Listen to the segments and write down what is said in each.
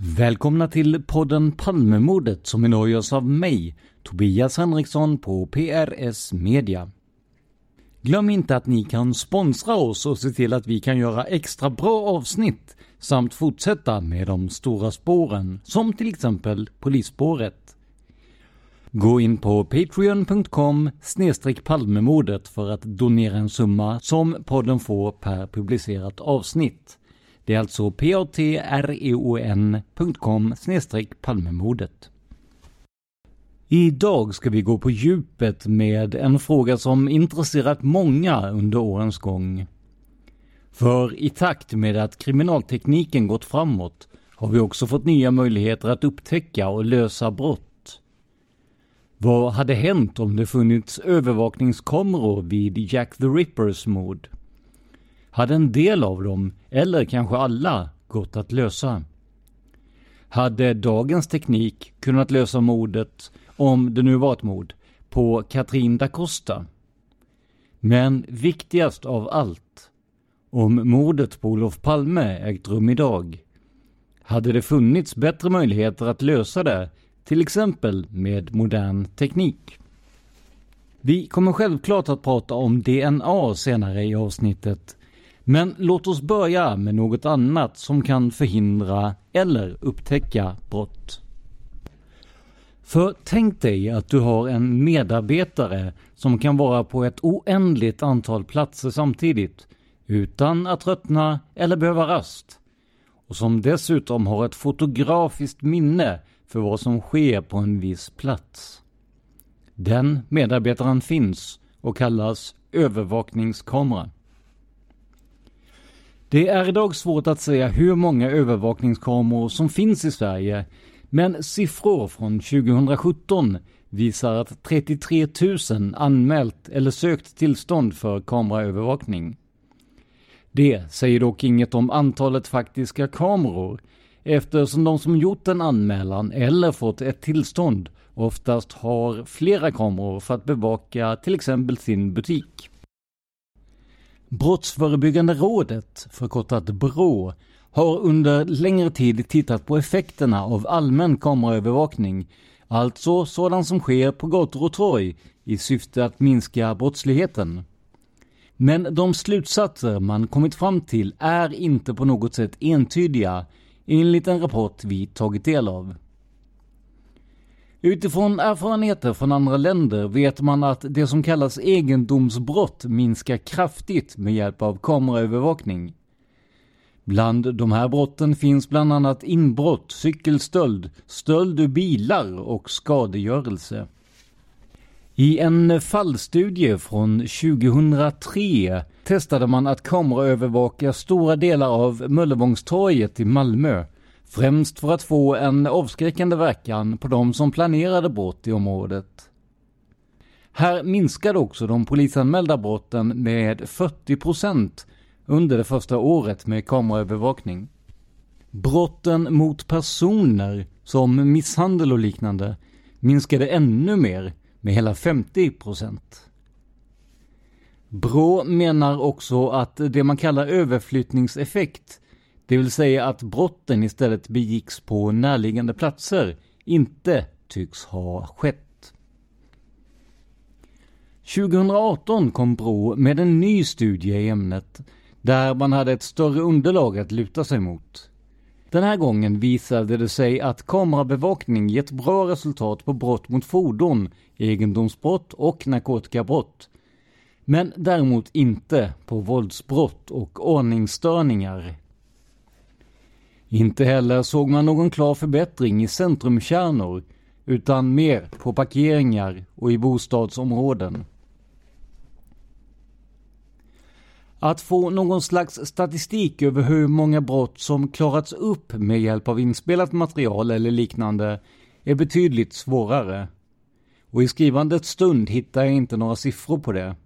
Välkomna till podden Palmemordet som idag görs av mig, Tobias Henriksson på PRS Media. Glöm inte att ni kan sponsra oss och se till att vi kan göra extra bra avsnitt samt fortsätta med de stora spåren, som till exempel Polisspåret. Gå in på patreon.com palmemordet för att donera en summa som podden får per publicerat avsnitt. Det är alltså patreon.com palmemordet. Idag ska vi gå på djupet med en fråga som intresserat många under årens gång. För i takt med att kriminaltekniken gått framåt har vi också fått nya möjligheter att upptäcka och lösa brott. Vad hade hänt om det funnits övervakningskameror vid Jack the Rippers mord? Hade en del av dem, eller kanske alla, gått att lösa? Hade dagens teknik kunnat lösa mordet, om det nu var ett mord, på Katrin da Costa? Men viktigast av allt, om mordet på Olof Palme ägt rum idag, hade det funnits bättre möjligheter att lösa det, till exempel med modern teknik? Vi kommer självklart att prata om DNA senare i avsnittet, men låt oss börja med något annat som kan förhindra eller upptäcka brott. För tänk dig att du har en medarbetare som kan vara på ett oändligt antal platser samtidigt utan att tröttna eller behöva rast. Och som dessutom har ett fotografiskt minne för vad som sker på en viss plats. Den medarbetaren finns och kallas övervakningskamera. Det är idag svårt att säga hur många övervakningskameror som finns i Sverige, men siffror från 2017 visar att 33 000 anmält eller sökt tillstånd för kameraövervakning. Det säger dock inget om antalet faktiska kameror, eftersom de som gjort en anmälan eller fått ett tillstånd oftast har flera kameror för att bevaka till exempel sin butik. Brottsförebyggande rådet, förkortat BRÅ, har under längre tid tittat på effekterna av allmän kameraövervakning, alltså sådant som sker på gator och torg i syfte att minska brottsligheten. Men de slutsatser man kommit fram till är inte på något sätt entydiga, enligt en rapport vi tagit del av. Utifrån erfarenheter från andra länder vet man att det som kallas egendomsbrott minskar kraftigt med hjälp av kameraövervakning. Bland de här brotten finns bland annat inbrott, cykelstöld, stöld ur bilar och skadegörelse. I en fallstudie från 2003 testade man att kameraövervaka stora delar av Möllevångstorget i Malmö Främst för att få en avskräckande verkan på de som planerade brott i området. Här minskade också de polisanmälda brotten med 40 procent under det första året med kameraövervakning. Brotten mot personer, som misshandel och liknande, minskade ännu mer med hela 50 procent. Brå menar också att det man kallar överflyttningseffekt det vill säga att brotten istället begicks på närliggande platser, inte tycks ha skett. 2018 kom Brå med en ny studie i ämnet, där man hade ett större underlag att luta sig mot. Den här gången visade det sig att kamerabevakning gett bra resultat på brott mot fordon, egendomsbrott och narkotikabrott. Men däremot inte på våldsbrott och ordningsstörningar inte heller såg man någon klar förbättring i centrumkärnor utan mer på parkeringar och i bostadsområden. Att få någon slags statistik över hur många brott som klarats upp med hjälp av inspelat material eller liknande är betydligt svårare. Och i skrivandets stund hittar jag inte några siffror på det.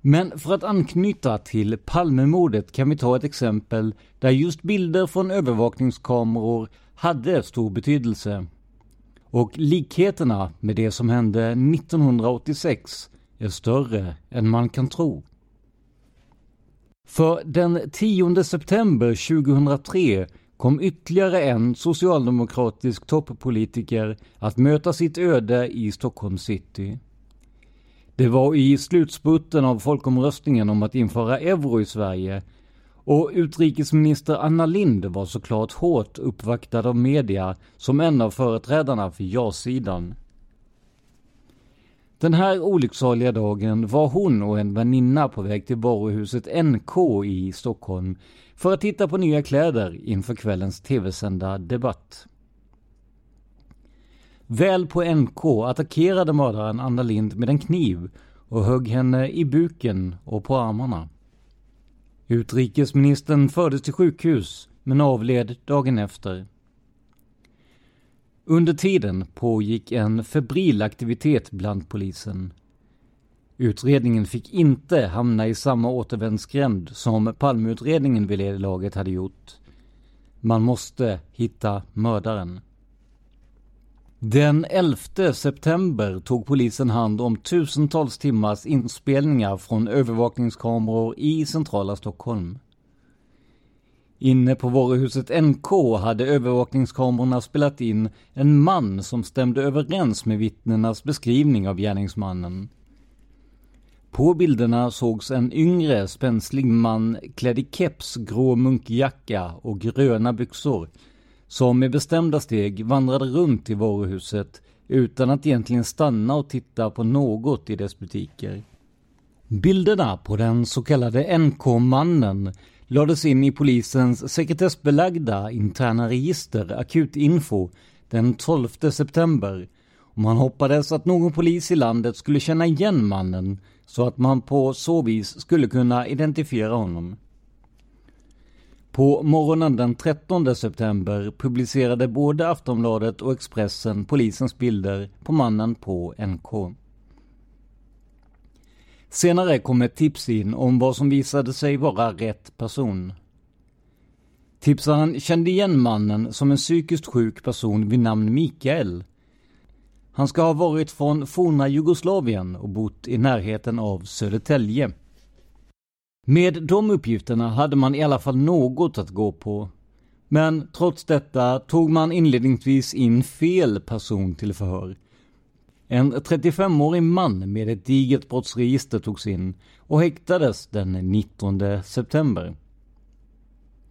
Men för att anknyta till Palmemordet kan vi ta ett exempel där just bilder från övervakningskameror hade stor betydelse. Och likheterna med det som hände 1986 är större än man kan tro. För den 10 september 2003 kom ytterligare en socialdemokratisk toppolitiker att möta sitt öde i Stockholm city. Det var i slutspurten av folkomröstningen om att införa euro i Sverige och utrikesminister Anna Lind var såklart hårt uppvaktad av media som en av företrädarna för ja-sidan. Den här olycksaliga dagen var hon och en väninna på väg till varuhuset NK i Stockholm för att titta på nya kläder inför kvällens tv-sända debatt. Väl på NK attackerade mördaren Anna Lind med en kniv och högg henne i buken och på armarna. Utrikesministern fördes till sjukhus men avled dagen efter. Under tiden pågick en febril aktivitet bland polisen. Utredningen fick inte hamna i samma återvändsgränd som Palmeutredningen vid det laget hade gjort. Man måste hitta mördaren. Den 11 september tog polisen hand om tusentals timmars inspelningar från övervakningskameror i centrala Stockholm. Inne på varuhuset NK hade övervakningskamerorna spelat in en man som stämde överens med vittnenas beskrivning av gärningsmannen. På bilderna sågs en yngre spänslig man klädd i keps, grå munkjacka och gröna byxor som med bestämda steg vandrade runt i varuhuset utan att egentligen stanna och titta på något i dess butiker. Bilderna på den så kallade NK-mannen lades in i polisens sekretessbelagda interna register Akutinfo den 12 september och man hoppades att någon polis i landet skulle känna igen mannen så att man på så vis skulle kunna identifiera honom. På morgonen den 13 september publicerade både Aftonbladet och Expressen polisens bilder på mannen på NK. Senare kom ett tips in om vad som visade sig vara rätt person. Tipsaren kände igen mannen som en psykiskt sjuk person vid namn Mikael. Han ska ha varit från forna Jugoslavien och bott i närheten av Södertälje. Med de uppgifterna hade man i alla fall något att gå på. Men trots detta tog man inledningsvis in fel person till förhör. En 35-årig man med ett digert brottsregister togs in och häktades den 19 september.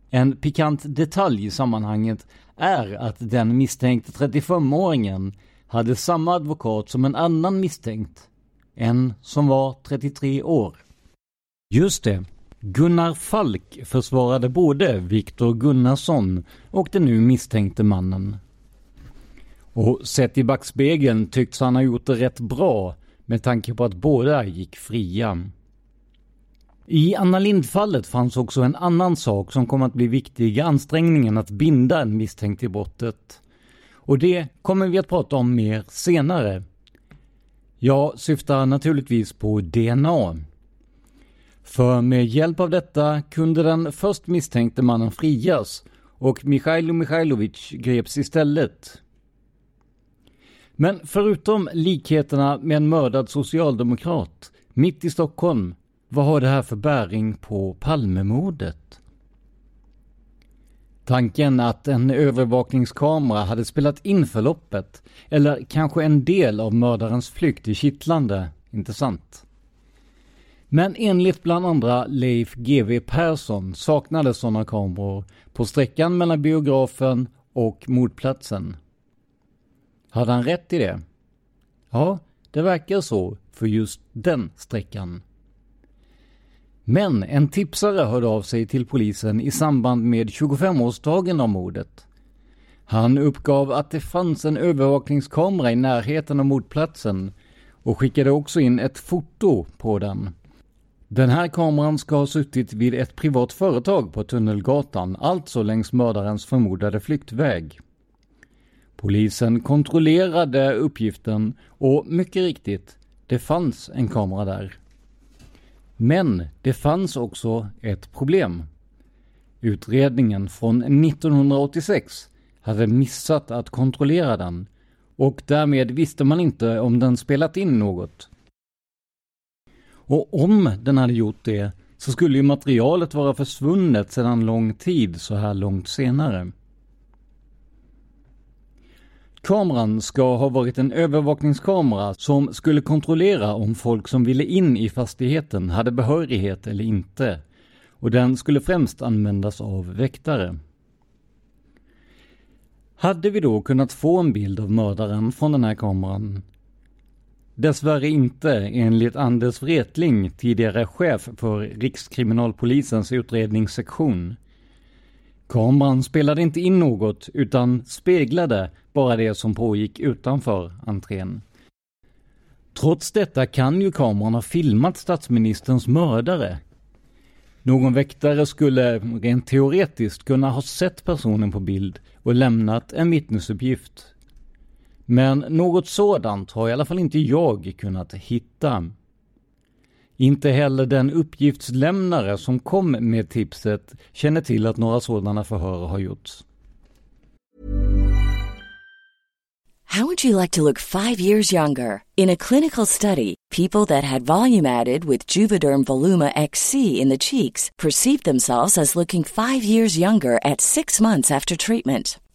En pikant detalj i sammanhanget är att den misstänkte 35-åringen hade samma advokat som en annan misstänkt. En som var 33 år. Just det. Gunnar Falk försvarade både Viktor Gunnarsson och den nu misstänkte mannen. Och sett i backspegeln tycks han ha gjort det rätt bra med tanke på att båda gick fria. I Anna Lindfallet fanns också en annan sak som kom att bli viktig i ansträngningen att binda en misstänkt i brottet. Och det kommer vi att prata om mer senare. Jag syftar naturligtvis på DNA. För med hjälp av detta kunde den först misstänkte mannen frias och Mikhailo Mikhailovic greps istället. Men förutom likheterna med en mördad socialdemokrat mitt i Stockholm, vad har det här för bäring på Palmemordet? Tanken att en övervakningskamera hade spelat in förloppet, eller kanske en del av mördarens flykt, är kittlande, inte sant? Men enligt bland andra Leif GW Persson saknades sådana kameror på sträckan mellan biografen och mordplatsen. Hade han rätt i det? Ja, det verkar så för just den sträckan. Men en tipsare hörde av sig till polisen i samband med 25-årsdagen av mordet. Han uppgav att det fanns en övervakningskamera i närheten av mordplatsen och skickade också in ett foto på den. Den här kameran ska ha suttit vid ett privat företag på Tunnelgatan, alltså längs mördarens förmodade flyktväg. Polisen kontrollerade uppgiften och mycket riktigt, det fanns en kamera där. Men det fanns också ett problem. Utredningen från 1986 hade missat att kontrollera den och därmed visste man inte om den spelat in något. Och om den hade gjort det så skulle ju materialet vara försvunnet sedan lång tid så här långt senare. Kameran ska ha varit en övervakningskamera som skulle kontrollera om folk som ville in i fastigheten hade behörighet eller inte. Och den skulle främst användas av väktare. Hade vi då kunnat få en bild av mördaren från den här kameran? Dessvärre inte, enligt Anders Wretling, tidigare chef för Rikskriminalpolisens utredningssektion. Kameran spelade inte in något utan speglade bara det som pågick utanför entrén. Trots detta kan ju kameran ha filmat statsministerns mördare. Någon väktare skulle rent teoretiskt kunna ha sett personen på bild och lämnat en vittnesuppgift. Men något sådant har i alla fall inte jag kunnat hitta. Inte heller den uppgiftslämnare som kom med tipset känner till att några sådana förhör har gjorts. How would you like to look five years younger? In a clinical study, people that had volume added with Juvederm Voluma XC in the cheeks perceived themselves as looking five years younger at six months after treatment.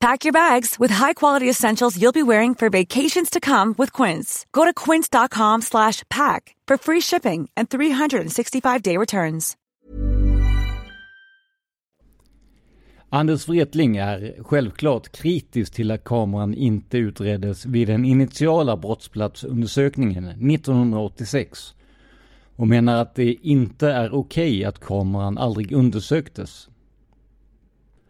Pack your bags with high-quality essentials you'll be wearing for vacations to come with Quince. Go to quince.com slash pack for free shipping and 365-day returns. Anders Wretling är självklart kritisk till att kameran inte utreddes vid den initiala brottsplatsundersökningen 1986 och menar att det inte är okej okay att kameran aldrig undersöktes.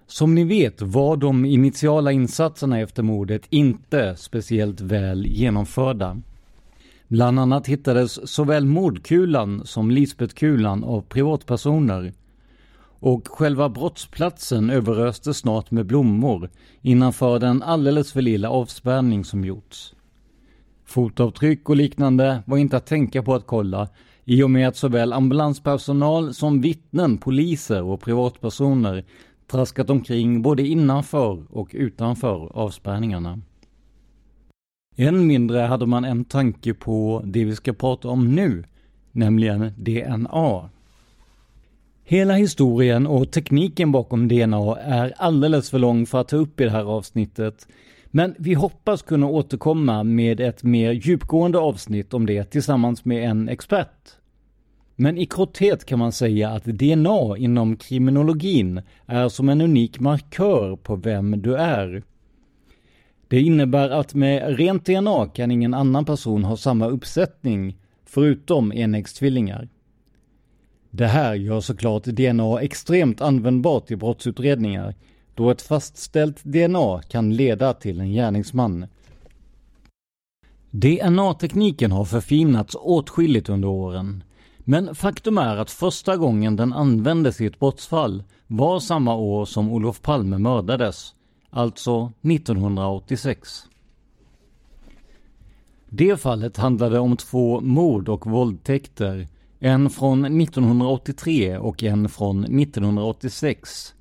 Som ni vet var de initiala insatserna efter mordet inte speciellt väl genomförda. Bland annat hittades såväl mordkulan som Lisbetkulan av privatpersoner och själva brottsplatsen överöstes snart med blommor innanför den alldeles för lilla avspärrning som gjorts. Fotavtryck och liknande var inte att tänka på att kolla i och med att såväl ambulanspersonal som vittnen, poliser och privatpersoner traskat omkring både innanför och utanför avspärrningarna. Än mindre hade man en tanke på det vi ska prata om nu, nämligen DNA. Hela historien och tekniken bakom DNA är alldeles för lång för att ta upp i det här avsnittet. Men vi hoppas kunna återkomma med ett mer djupgående avsnitt om det tillsammans med en expert. Men i korthet kan man säga att DNA inom kriminologin är som en unik markör på vem du är. Det innebär att med rent DNA kan ingen annan person ha samma uppsättning, förutom enäggstvillingar. Det här gör såklart DNA extremt användbart i brottsutredningar, då ett fastställt DNA kan leda till en gärningsman. DNA-tekniken har förfinats åtskilligt under åren. Men faktum är att första gången den användes i ett brottsfall var samma år som Olof Palme mördades, alltså 1986. Det fallet handlade om två mord och våldtäkter, en från 1983 och en från 1986.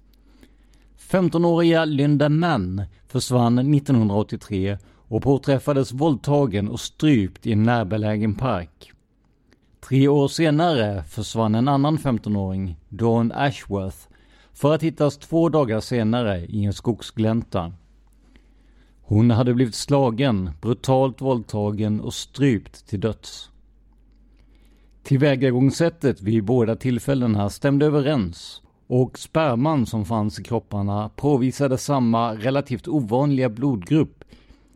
15-åriga Linda Mann försvann 1983 och påträffades våldtagen och strypt i en närbelägen park. Tre år senare försvann en annan 15-åring, Dawn Ashworth, för att hittas två dagar senare i en skogsglänta. Hon hade blivit slagen, brutalt våldtagen och strypt till döds. Tillvägagångssättet vid båda tillfällena stämde överens och sperman som fanns i kropparna påvisade samma relativt ovanliga blodgrupp,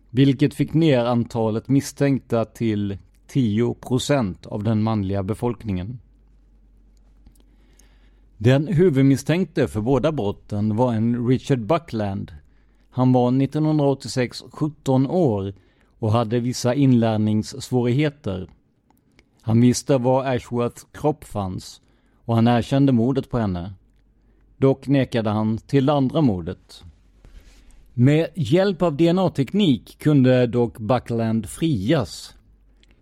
vilket fick ner antalet misstänkta till 10 procent av den manliga befolkningen. Den huvudmisstänkte för båda brotten var en Richard Buckland. Han var 1986 17 år och hade vissa inlärningssvårigheter. Han visste var Ashworths kropp fanns och han erkände mordet på henne. Dock nekade han till det andra mordet. Med hjälp av DNA-teknik kunde dock Buckland frias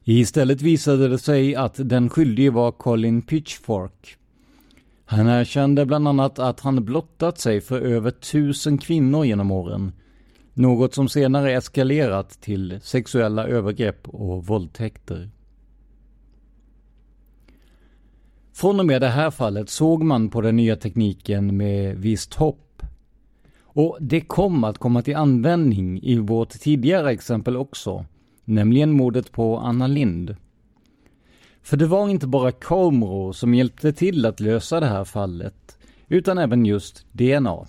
Istället visade det sig att den skyldige var Colin Pitchfork. Han erkände bland annat att han blottat sig för över tusen kvinnor genom åren. Något som senare eskalerat till sexuella övergrepp och våldtäkter. Från och med det här fallet såg man på den nya tekniken med visst hopp. Och det kom att komma till användning i vårt tidigare exempel också nämligen mordet på Anna Lind. För det var inte bara kameror som hjälpte till att lösa det här fallet, utan även just DNA.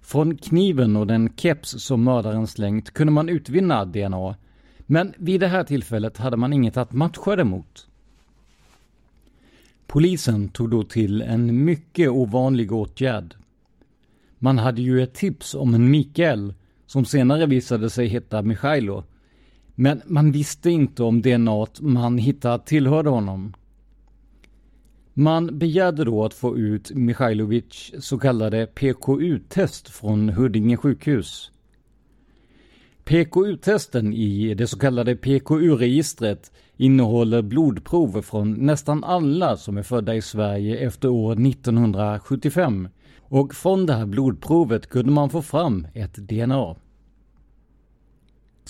Från kniven och den keps som mördaren slängt kunde man utvinna DNA, men vid det här tillfället hade man inget att matcha det mot. Polisen tog då till en mycket ovanlig åtgärd. Man hade ju ett tips om en Mikael, som senare visade sig heta Michailo, men man visste inte om DNA man hittat tillhörde honom. Man begärde då att få ut Mikhailovic så kallade PKU-test från Huddinge sjukhus. PKU-testen i det så kallade PKU-registret innehåller blodprover från nästan alla som är födda i Sverige efter år 1975 och från det här blodprovet kunde man få fram ett DNA.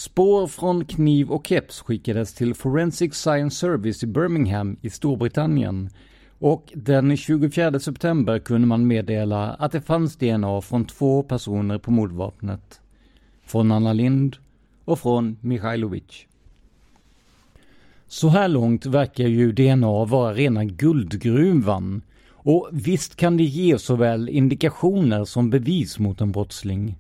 Spår från kniv och keps skickades till Forensic Science Service i Birmingham i Storbritannien och den 24 september kunde man meddela att det fanns DNA från två personer på mordvapnet. Från Anna Lind och från Mikhailovic. Så här långt verkar ju DNA vara rena guldgruvan och visst kan det ge såväl indikationer som bevis mot en brottsling.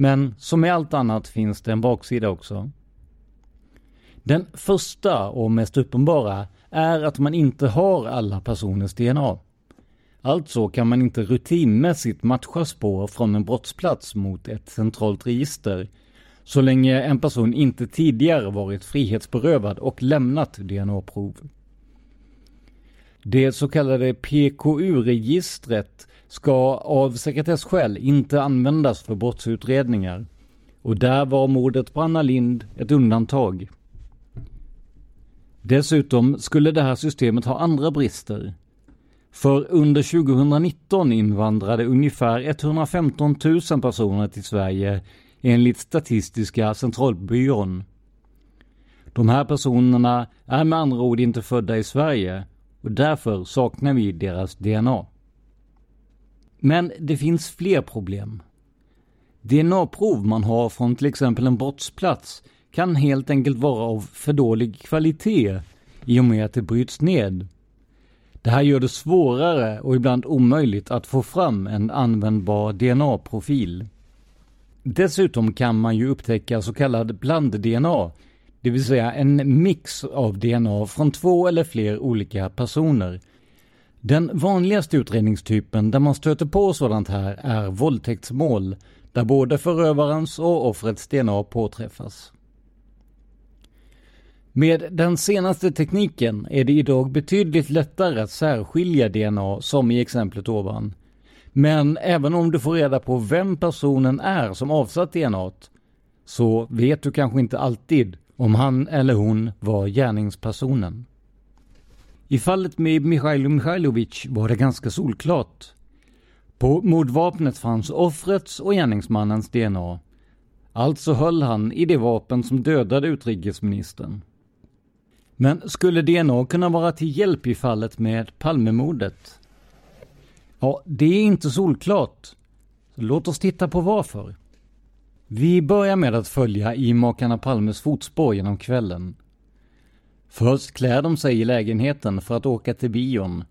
Men som i allt annat finns det en baksida också. Den första och mest uppenbara är att man inte har alla personers DNA. Alltså kan man inte rutinmässigt matcha spår från en brottsplats mot ett centralt register så länge en person inte tidigare varit frihetsberövad och lämnat DNA-prov. Det så kallade PKU-registret ska av sekretesskäl inte användas för brottsutredningar. Och där var mordet på Anna Lind ett undantag. Dessutom skulle det här systemet ha andra brister. För under 2019 invandrade ungefär 115 000 personer till Sverige enligt Statistiska centralbyrån. De här personerna är med andra ord inte födda i Sverige och därför saknar vi deras DNA. Men det finns fler problem. DNA-prov man har från till exempel en brottsplats kan helt enkelt vara av för dålig kvalitet i och med att det bryts ned. Det här gör det svårare och ibland omöjligt att få fram en användbar DNA-profil. Dessutom kan man ju upptäcka så kallad bland-DNA, det vill säga en mix av DNA från två eller fler olika personer. Den vanligaste utredningstypen där man stöter på sådant här är våldtäktsmål, där både förövarens och offrets DNA påträffas. Med den senaste tekniken är det idag betydligt lättare att särskilja DNA som i exemplet ovan. Men även om du får reda på vem personen är som avsatt DNA så vet du kanske inte alltid om han eller hon var gärningspersonen. I fallet med Michailo Mikhailovic var det ganska solklart. På mordvapnet fanns offrets och gärningsmannens DNA. Alltså höll han i det vapen som dödade utrikesministern. Men skulle DNA kunna vara till hjälp i fallet med Palmemordet? Ja, det är inte solklart. Låt oss titta på varför. Vi börjar med att följa i makarna Palmes fotspår genom kvällen. Först klär de sig i lägenheten för att åka till bion.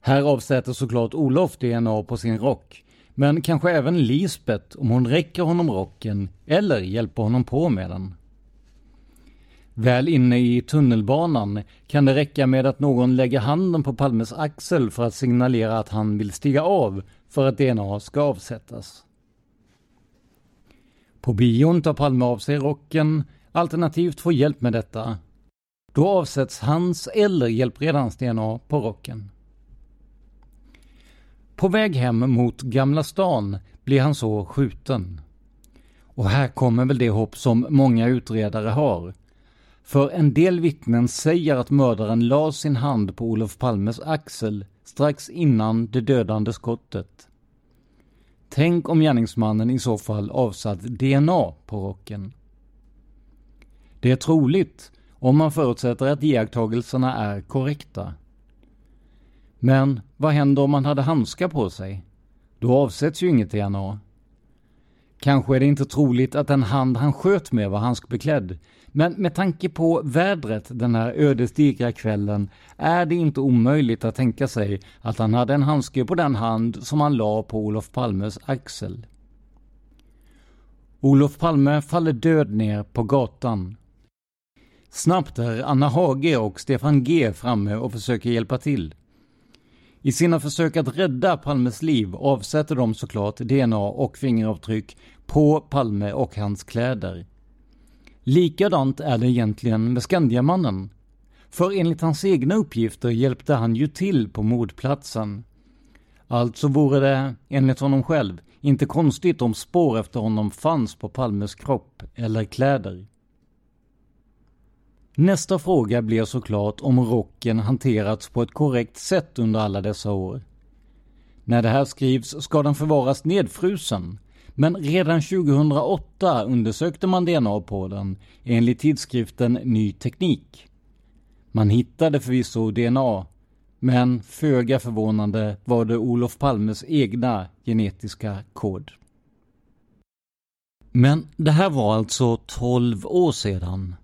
Här avsätter såklart Olof DNA på sin rock, men kanske även Lisbet om hon räcker honom rocken eller hjälper honom på med den. Väl inne i tunnelbanan kan det räcka med att någon lägger handen på Palmes axel för att signalera att han vill stiga av för att DNA ska avsättas. På bion tar Palme av sig rocken, alternativt får hjälp med detta. Då avsätts hans eller hjälpredarens DNA på rocken. På väg hem mot Gamla stan blir han så skjuten. Och här kommer väl det hopp som många utredare har. För en del vittnen säger att mördaren la sin hand på Olof Palmes axel strax innan det dödande skottet. Tänk om gärningsmannen i så fall avsatt DNA på rocken. Det är troligt om man förutsätter att iakttagelserna är korrekta. Men vad händer om man hade handskar på sig? Då avsätts ju inget DNA. Kanske är det inte troligt att den hand han sköt med var handskbeklädd, men med tanke på vädret den här ödesdigra kvällen är det inte omöjligt att tänka sig att han hade en handske på den hand som han la på Olof Palmes axel. Olof Palme faller död ner på gatan. Snabbt är Anna Hage och Stefan G framme och försöker hjälpa till. I sina försök att rädda Palmes liv avsätter de såklart DNA och fingeravtryck på Palme och hans kläder. Likadant är det egentligen med Skandiamannen. För enligt hans egna uppgifter hjälpte han ju till på mordplatsen. Alltså vore det, enligt honom själv, inte konstigt om spår efter honom fanns på Palmes kropp eller kläder. Nästa fråga blir såklart om rocken hanterats på ett korrekt sätt under alla dessa år. När det här skrivs ska den förvaras nedfrusen, Men redan 2008 undersökte man DNA på den enligt tidskriften Ny Teknik. Man hittade förvisso DNA, men föga förvånande var det Olof Palmes egna genetiska kod. Men det här var alltså 12 år sedan.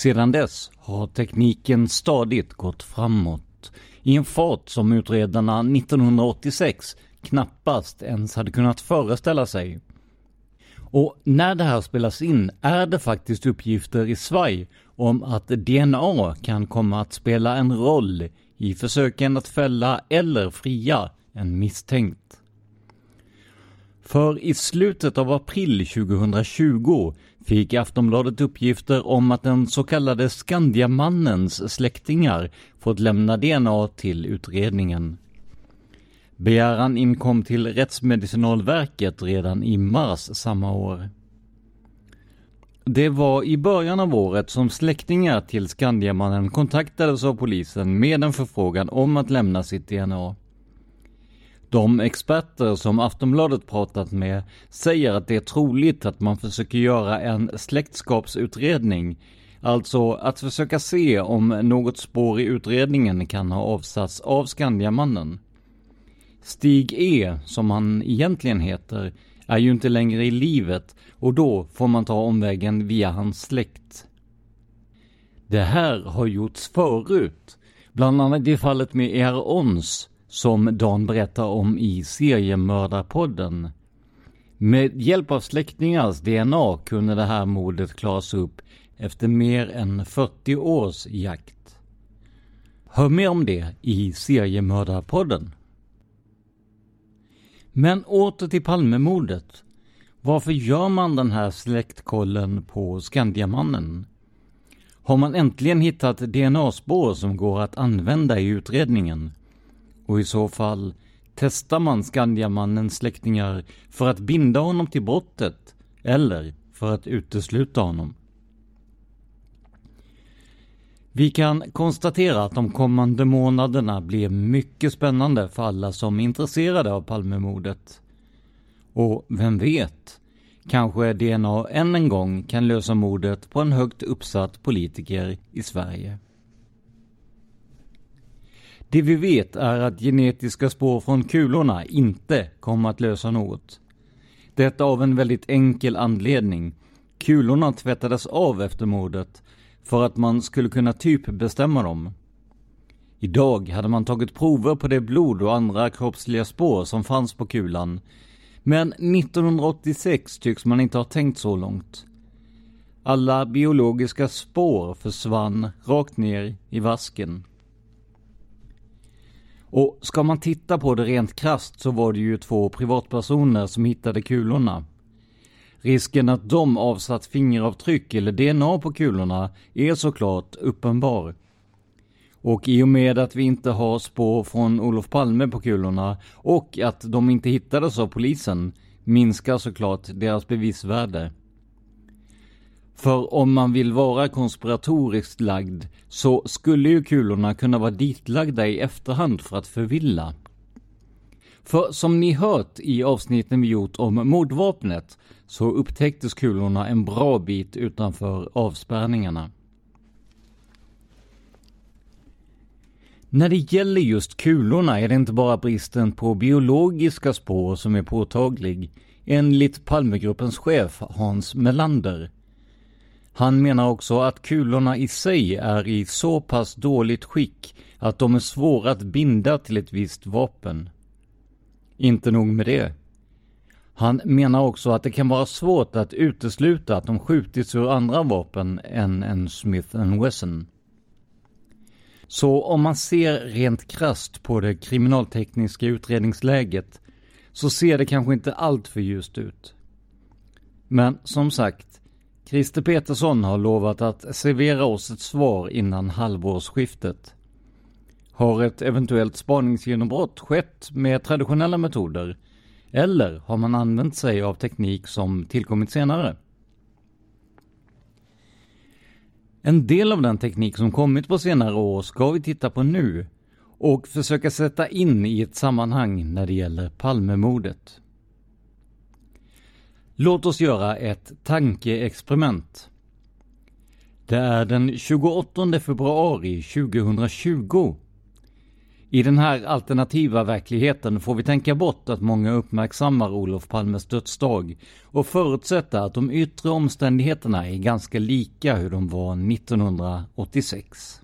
Sedan dess har tekniken stadigt gått framåt i en fart som utredarna 1986 knappast ens hade kunnat föreställa sig. Och när det här spelas in är det faktiskt uppgifter i svaj om att DNA kan komma att spela en roll i försöken att fälla eller fria en misstänkt. För i slutet av april 2020 fick Aftonbladet uppgifter om att den så kallade Skandiamannens släktingar fått lämna DNA till utredningen. Begäran inkom till Rättsmedicinalverket redan i mars samma år. Det var i början av året som släktingar till Skandiamannen kontaktades av polisen med en förfrågan om att lämna sitt DNA. De experter som Aftonbladet pratat med säger att det är troligt att man försöker göra en släktskapsutredning, alltså att försöka se om något spår i utredningen kan ha avsatts av Skandiamannen. Stig E, som han egentligen heter, är ju inte längre i livet och då får man ta omvägen via hans släkt. Det här har gjorts förut, bland annat i fallet med Er Ons, som Dan berättar om i Seriemördarpodden. Med hjälp av släktingars DNA kunde det här mordet klaras upp efter mer än 40 års jakt. Hör mer om det i Seriemördarpodden. Men åter till Palmemordet. Varför gör man den här släktkollen på Skandiamannen? Har man äntligen hittat DNA-spår som går att använda i utredningen? Och i så fall, testar man Skandiamannens släktingar för att binda honom till brottet eller för att utesluta honom? Vi kan konstatera att de kommande månaderna blir mycket spännande för alla som är intresserade av Palmemordet. Och vem vet, kanske DNA än en gång kan lösa mordet på en högt uppsatt politiker i Sverige. Det vi vet är att genetiska spår från kulorna inte kommer att lösa något. Detta av en väldigt enkel anledning. Kulorna tvättades av efter mordet för att man skulle kunna typbestämma dem. Idag hade man tagit prover på det blod och andra kroppsliga spår som fanns på kulan. Men 1986 tycks man inte ha tänkt så långt. Alla biologiska spår försvann rakt ner i vasken. Och ska man titta på det rent krast så var det ju två privatpersoner som hittade kulorna. Risken att de avsatt fingeravtryck eller DNA på kulorna är såklart uppenbar. Och i och med att vi inte har spår från Olof Palme på kulorna och att de inte hittades av polisen minskar såklart deras bevisvärde. För om man vill vara konspiratoriskt lagd så skulle ju kulorna kunna vara ditlagda i efterhand för att förvilla. För som ni hört i avsnitten vi gjort om mordvapnet så upptäcktes kulorna en bra bit utanför avspärrningarna. När det gäller just kulorna är det inte bara bristen på biologiska spår som är påtaglig, enligt Palmegruppens chef Hans Melander. Han menar också att kulorna i sig är i så pass dåligt skick att de är svåra att binda till ett visst vapen. Inte nog med det. Han menar också att det kan vara svårt att utesluta att de skjutits ur andra vapen än en Smith Wesson. Så om man ser rent krast på det kriminaltekniska utredningsläget så ser det kanske inte allt för ljust ut. Men som sagt, Christer Petersson har lovat att servera oss ett svar innan halvårsskiftet. Har ett eventuellt spaningsgenombrott skett med traditionella metoder? Eller har man använt sig av teknik som tillkommit senare? En del av den teknik som kommit på senare år ska vi titta på nu och försöka sätta in i ett sammanhang när det gäller Palmemordet. Låt oss göra ett tankeexperiment. Det är den 28 februari 2020. I den här alternativa verkligheten får vi tänka bort att många uppmärksammar Olof Palmes dödsdag och förutsätta att de yttre omständigheterna är ganska lika hur de var 1986.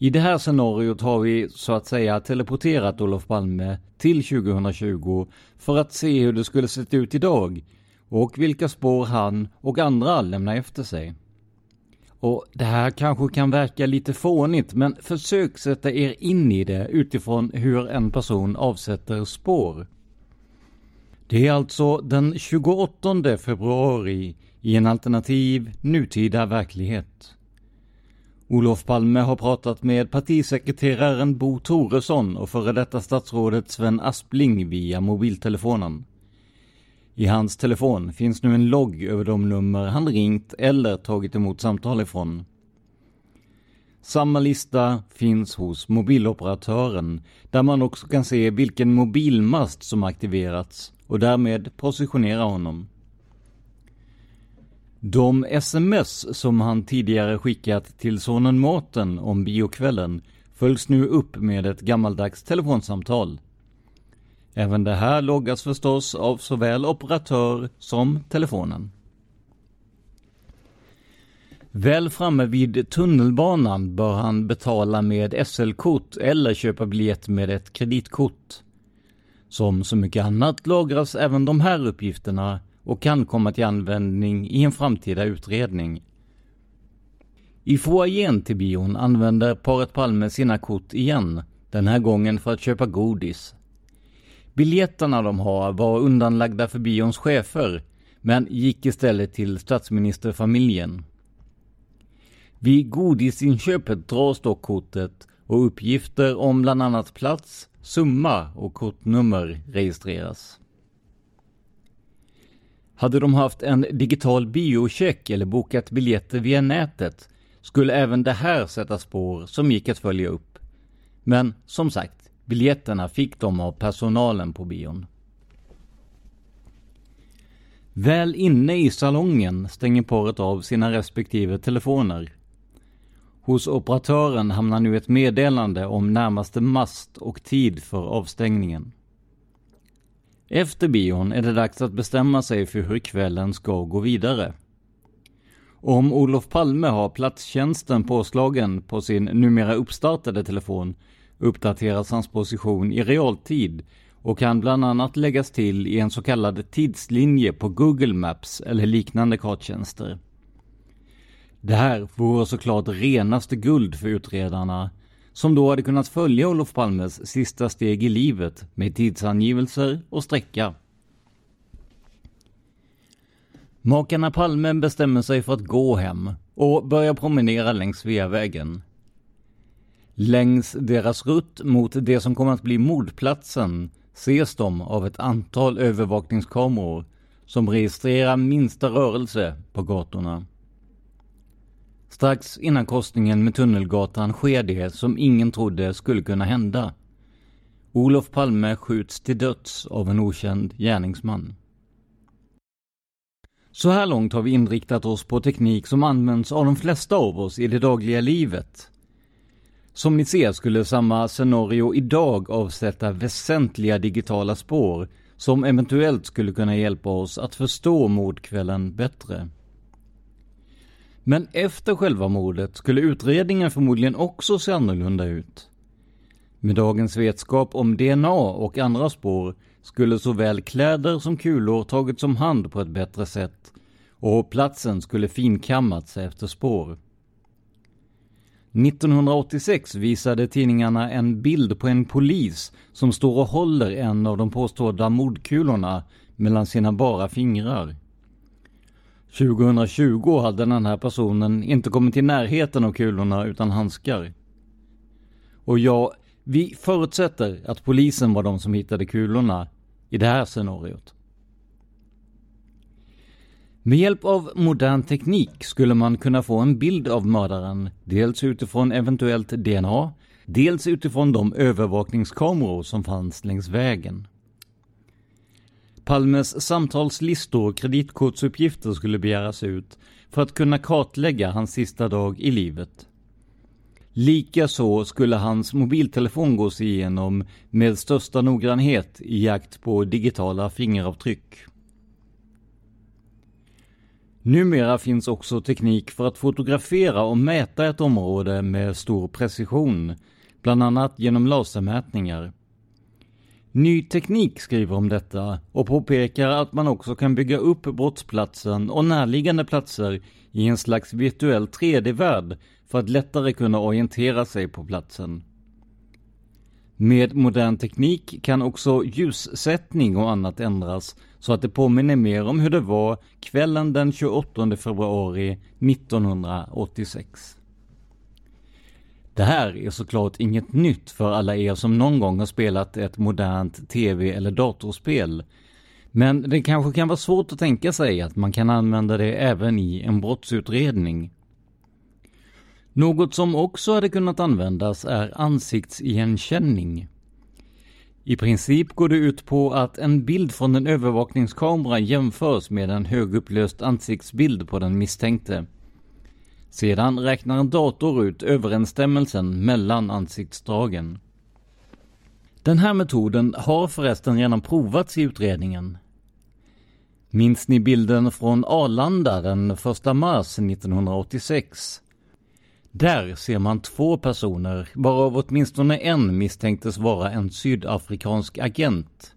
I det här scenariot har vi så att säga teleporterat Olof Palme till 2020 för att se hur det skulle sett ut idag och vilka spår han och andra lämnar efter sig. Och det här kanske kan verka lite fånigt, men försök sätta er in i det utifrån hur en person avsätter spår. Det är alltså den 28 februari i en alternativ nutida verklighet. Olof Palme har pratat med partisekreteraren Bo Toresson och före detta statsrådet Sven Aspling via mobiltelefonen. I hans telefon finns nu en logg över de nummer han ringt eller tagit emot samtal ifrån. Samma lista finns hos mobiloperatören där man också kan se vilken mobilmast som aktiverats och därmed positionera honom. De sms som han tidigare skickat till sonen Mårten om biokvällen följs nu upp med ett gammaldags telefonsamtal. Även det här loggas förstås av såväl operatör som telefonen. Väl framme vid tunnelbanan bör han betala med SL-kort eller köpa biljett med ett kreditkort. Som så mycket annat lagras även de här uppgifterna och kan komma till användning i en framtida utredning. I foajén till bion använder paret Palme sina kort igen, den här gången för att köpa godis. Biljetterna de har var undanlagda för bions chefer, men gick istället till statsministerfamiljen. Vid godisinköpet dras dock kortet och uppgifter om bland annat plats, summa och kortnummer registreras. Hade de haft en digital biocheck eller bokat biljetter via nätet skulle även det här sätta spår som gick att följa upp. Men som sagt, biljetterna fick de av personalen på bion. Väl inne i salongen stänger paret av sina respektive telefoner. Hos operatören hamnar nu ett meddelande om närmaste mast och tid för avstängningen. Efter bion är det dags att bestämma sig för hur kvällen ska gå vidare. Om Olof Palme har platstjänsten påslagen på sin numera uppstartade telefon uppdateras hans position i realtid och kan bland annat läggas till i en så kallad tidslinje på Google Maps eller liknande karttjänster. Det här vore såklart renaste guld för utredarna som då hade kunnat följa Olof Palmes sista steg i livet med tidsangivelser och sträcka. Makarna Palme bestämmer sig för att gå hem och börjar promenera längs Sveavägen. Längs deras rutt mot det som kommer att bli mordplatsen ses de av ett antal övervakningskameror som registrerar minsta rörelse på gatorna. Strax innan korsningen med Tunnelgatan sker det som ingen trodde skulle kunna hända. Olof Palme skjuts till döds av en okänd gärningsman. Så här långt har vi inriktat oss på teknik som används av de flesta av oss i det dagliga livet. Som ni ser skulle samma scenario idag avsätta väsentliga digitala spår som eventuellt skulle kunna hjälpa oss att förstå mordkvällen bättre. Men efter själva mordet skulle utredningen förmodligen också se annorlunda ut. Med dagens vetskap om DNA och andra spår skulle såväl kläder som kulor tagits om hand på ett bättre sätt och platsen skulle finkammats efter spår. 1986 visade tidningarna en bild på en polis som står och håller en av de påstådda mordkulorna mellan sina bara fingrar. 2020 hade den här personen inte kommit i närheten av kulorna utan handskar. Och ja, vi förutsätter att polisen var de som hittade kulorna i det här scenariot. Med hjälp av modern teknik skulle man kunna få en bild av mördaren, dels utifrån eventuellt DNA, dels utifrån de övervakningskameror som fanns längs vägen. Palmes samtalslistor och kreditkortsuppgifter skulle begäras ut för att kunna kartlägga hans sista dag i livet. Likaså skulle hans mobiltelefon gås igenom med största noggrannhet i jakt på digitala fingeravtryck. Numera finns också teknik för att fotografera och mäta ett område med stor precision, bland annat genom lasermätningar. Ny Teknik skriver om detta och påpekar att man också kan bygga upp brottsplatsen och närliggande platser i en slags virtuell 3D-värld för att lättare kunna orientera sig på platsen. Med modern teknik kan också ljussättning och annat ändras så att det påminner mer om hur det var kvällen den 28 februari 1986. Det här är såklart inget nytt för alla er som någon gång har spelat ett modernt tv eller datorspel. Men det kanske kan vara svårt att tänka sig att man kan använda det även i en brottsutredning. Något som också hade kunnat användas är ansiktsigenkänning. I princip går det ut på att en bild från en övervakningskamera jämförs med en högupplöst ansiktsbild på den misstänkte. Sedan räknar en dator ut överensstämmelsen mellan ansiktsdragen. Den här metoden har förresten redan provats i utredningen. Minns ni bilden från Arlanda den 1 mars 1986? Där ser man två personer, varav åtminstone en misstänktes vara en sydafrikansk agent.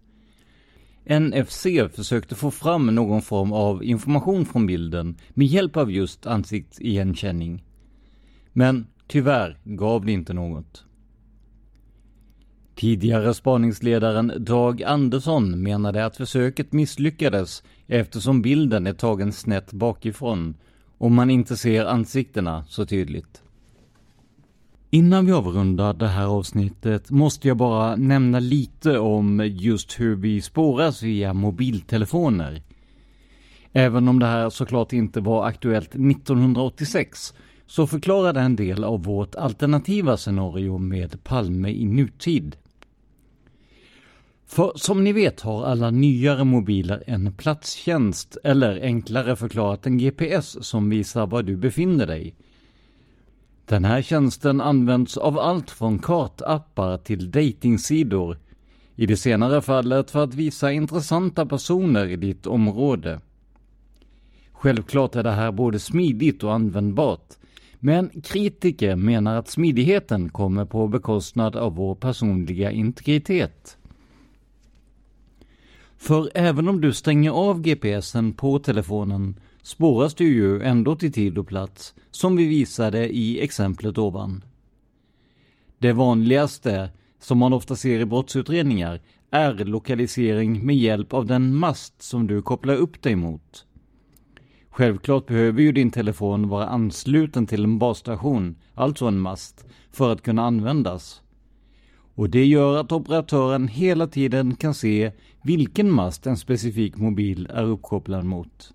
NFC försökte få fram någon form av information från bilden med hjälp av just ansiktsigenkänning. Men tyvärr gav det inte något. Tidigare spaningsledaren Dag Andersson menade att försöket misslyckades eftersom bilden är tagen snett bakifrån och man inte ser ansiktena så tydligt. Innan vi avrundar det här avsnittet måste jag bara nämna lite om just hur vi spåras via mobiltelefoner. Även om det här såklart inte var aktuellt 1986 så förklarar det en del av vårt alternativa scenario med Palme i nutid. För som ni vet har alla nyare mobiler en platstjänst eller enklare förklarat en GPS som visar var du befinner dig. Den här tjänsten används av allt från kartappar till datingsidor. I det senare fallet för att visa intressanta personer i ditt område. Självklart är det här både smidigt och användbart. Men kritiker menar att smidigheten kommer på bekostnad av vår personliga integritet. För även om du stänger av GPSen på telefonen spåras du ju ändå till tid och plats, som vi visade i exemplet ovan. Det vanligaste, som man ofta ser i brottsutredningar, är lokalisering med hjälp av den mast som du kopplar upp dig mot. Självklart behöver ju din telefon vara ansluten till en basstation, alltså en mast, för att kunna användas. Och det gör att operatören hela tiden kan se vilken mast en specifik mobil är uppkopplad mot.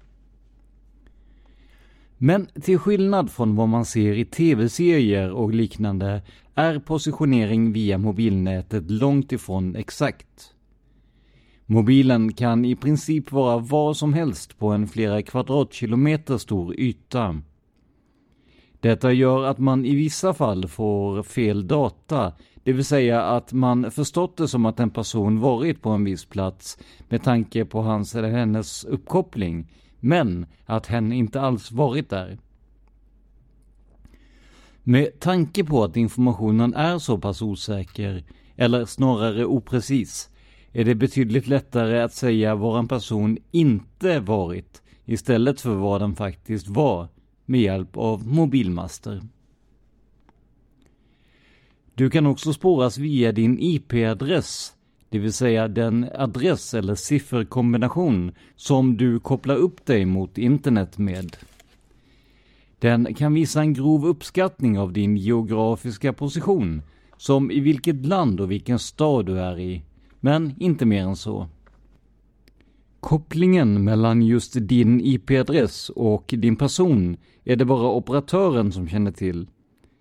Men till skillnad från vad man ser i tv-serier och liknande är positionering via mobilnätet långt ifrån exakt. Mobilen kan i princip vara var som helst på en flera kvadratkilometer stor yta. Detta gör att man i vissa fall får fel data, det vill säga att man förstått det som att en person varit på en viss plats med tanke på hans eller hennes uppkoppling, men att hen inte alls varit där. Med tanke på att informationen är så pass osäker, eller snarare oprecis, är det betydligt lättare att säga var en person inte varit istället för vad den faktiskt var med hjälp av mobilmaster. Du kan också spåras via din IP-adress det vill säga den adress eller sifferkombination som du kopplar upp dig mot internet med. Den kan visa en grov uppskattning av din geografiska position, som i vilket land och vilken stad du är i, men inte mer än så. Kopplingen mellan just din IP-adress och din person är det bara operatören som känner till.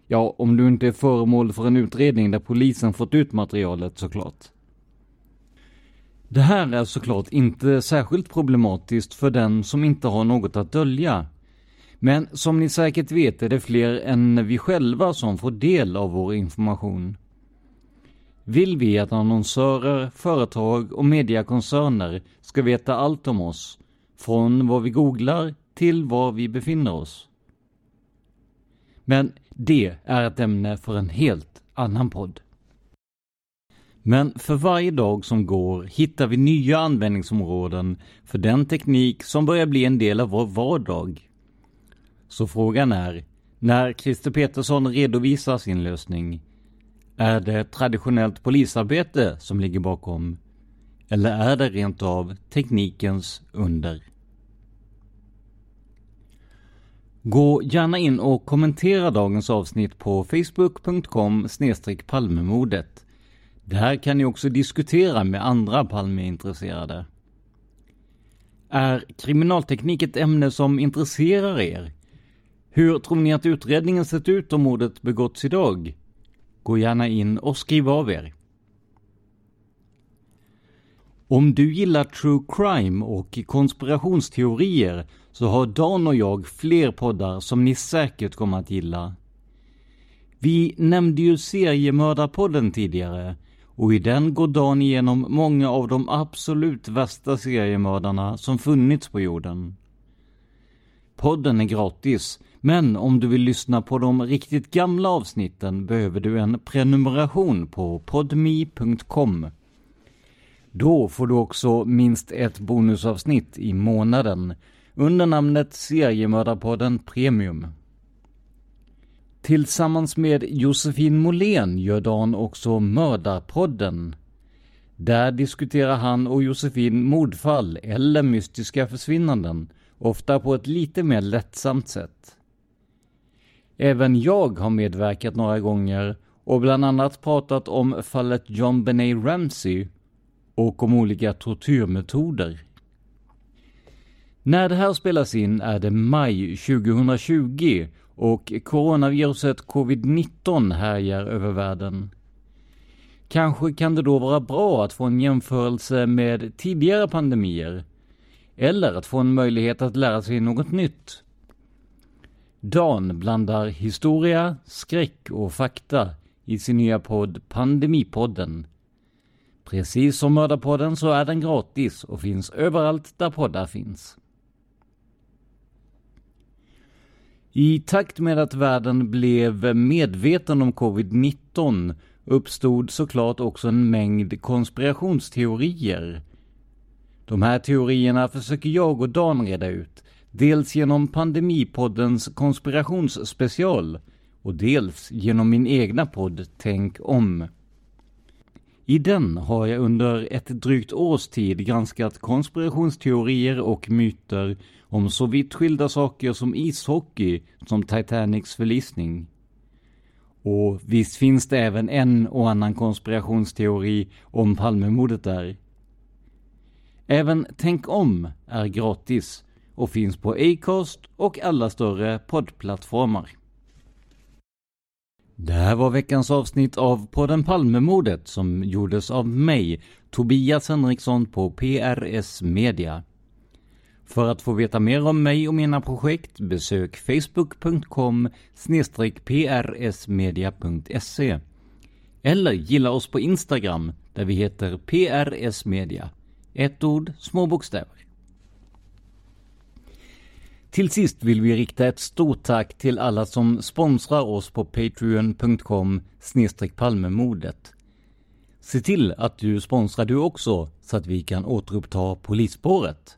Ja, om du inte är föremål för en utredning där polisen fått ut materialet såklart. Det här är såklart inte särskilt problematiskt för den som inte har något att dölja. Men som ni säkert vet är det fler än vi själva som får del av vår information. Vill vi att annonsörer, företag och mediakoncerner ska veta allt om oss, från vad vi googlar till var vi befinner oss? Men det är ett ämne för en helt annan podd. Men för varje dag som går hittar vi nya användningsområden för den teknik som börjar bli en del av vår vardag. Så frågan är, när Christer Petersson redovisar sin lösning, är det traditionellt polisarbete som ligger bakom? Eller är det rent av teknikens under? Gå gärna in och kommentera dagens avsnitt på facebook.com palmemodet. Där kan ni också diskutera med andra Palmeintresserade. Är kriminalteknik ett ämne som intresserar er? Hur tror ni att utredningen sett ut om mordet begåtts idag? Gå gärna in och skriv av er. Om du gillar true crime och konspirationsteorier så har Dan och jag fler poddar som ni säkert kommer att gilla. Vi nämnde ju seriemördarpodden tidigare och i den går Dan igenom många av de absolut värsta seriemördarna som funnits på jorden. Podden är gratis, men om du vill lyssna på de riktigt gamla avsnitten behöver du en prenumeration på podmi.com. Då får du också minst ett bonusavsnitt i månaden under namnet Seriemördarpodden Premium. Tillsammans med Josefin Måhlén gör Dan också Mördarpodden. Där diskuterar han och Josefin mordfall eller mystiska försvinnanden, ofta på ett lite mer lättsamt sätt. Även jag har medverkat några gånger och bland annat pratat om fallet John Benet Ramsey och om olika tortyrmetoder. När det här spelas in är det maj 2020 och coronaviruset covid-19 härjar över världen. Kanske kan det då vara bra att få en jämförelse med tidigare pandemier, eller att få en möjlighet att lära sig något nytt. Dan blandar historia, skräck och fakta i sin nya podd Pandemipodden. Precis som Mördarpodden så är den gratis och finns överallt där poddar finns. I takt med att världen blev medveten om covid-19 uppstod såklart också en mängd konspirationsteorier. De här teorierna försöker jag och Dan reda ut, dels genom Pandemipoddens konspirationsspecial och dels genom min egna podd Tänk om. I den har jag under ett drygt års tid granskat konspirationsteorier och myter om så vitt skilda saker som ishockey som Titanics förlisning. Och visst finns det även en och annan konspirationsteori om Palmemordet där. Även Tänk om är gratis och finns på Acast och alla större poddplattformar. Det här var veckans avsnitt av podden Palmemordet som gjordes av mig, Tobias Henriksson på PRS Media. För att få veta mer om mig och mina projekt besök facebook.com prsmedia.se eller gilla oss på Instagram där vi heter prsmedia. Ett ord, små bokstäver. Till sist vill vi rikta ett stort tack till alla som sponsrar oss på patreon.com palmemodet. Se till att du sponsrar du också så att vi kan återuppta polisspåret.